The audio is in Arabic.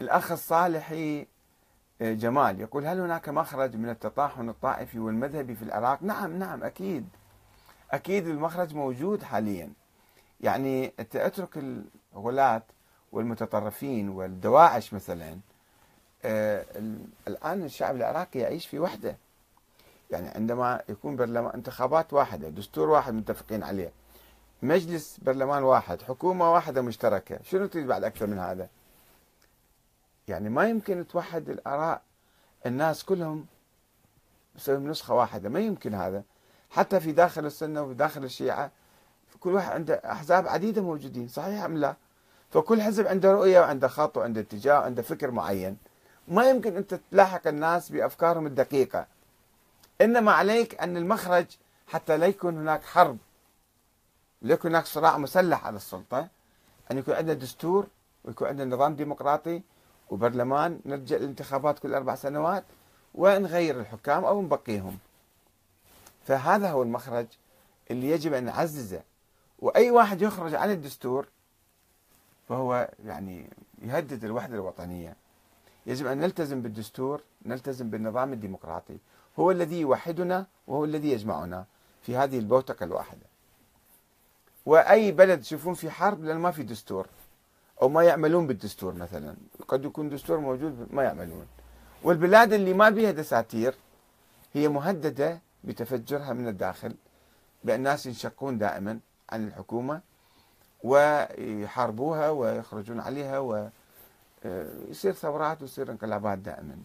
الأخ الصالحي آه، جمال يقول هل هناك مخرج من التطاحن الطائفي والمذهبي في العراق؟ نعم نعم أكيد. أكيد المخرج موجود حاليا. يعني أنت أترك الغلاة والمتطرفين والدواعش مثلا آه، الآن الشعب العراقي يعيش في وحدة. يعني عندما يكون برلمان انتخابات واحدة دستور واحد متفقين عليه مجلس برلمان واحد حكومة واحدة مشتركة شنو تريد بعد أكثر من هذا؟ يعني ما يمكن توحد الآراء الناس كلهم بسبب نسخة واحدة ما يمكن هذا. حتى في داخل السنة وفي داخل الشيعة كل واحد عنده أحزاب عديدة موجودين صحيح أم لا؟ فكل حزب عنده رؤية وعنده خط وعنده اتجاه وعنده فكر معين. ما يمكن أنت تلاحق الناس بأفكارهم الدقيقة. إنما عليك أن المخرج حتى لا يكون هناك حرب لا يكون هناك صراع مسلح على السلطة أن يكون عندنا دستور ويكون عندنا نظام ديمقراطي وبرلمان نرجع للانتخابات كل أربع سنوات ونغير الحكام أو نبقيهم. فهذا هو المخرج اللي يجب أن نعززه. وأي واحد يخرج عن الدستور فهو يعني يهدد الوحدة الوطنية. يجب أن نلتزم بالدستور نلتزم بالنظام الديمقراطي. هو الذي يوحدنا وهو الذي يجمعنا في هذه البوتقة الواحدة. وأي بلد تشوفون في حرب لأن ما في دستور. أو ما يعملون بالدستور مثلا. قد يكون دستور موجود ما يعملون. والبلاد اللي ما بيها دساتير هي مهددة بتفجرها من الداخل بأن الناس ينشقون دائما عن الحكومة ويحاربوها ويخرجون عليها ويصير ثورات ويصير انقلابات دائما.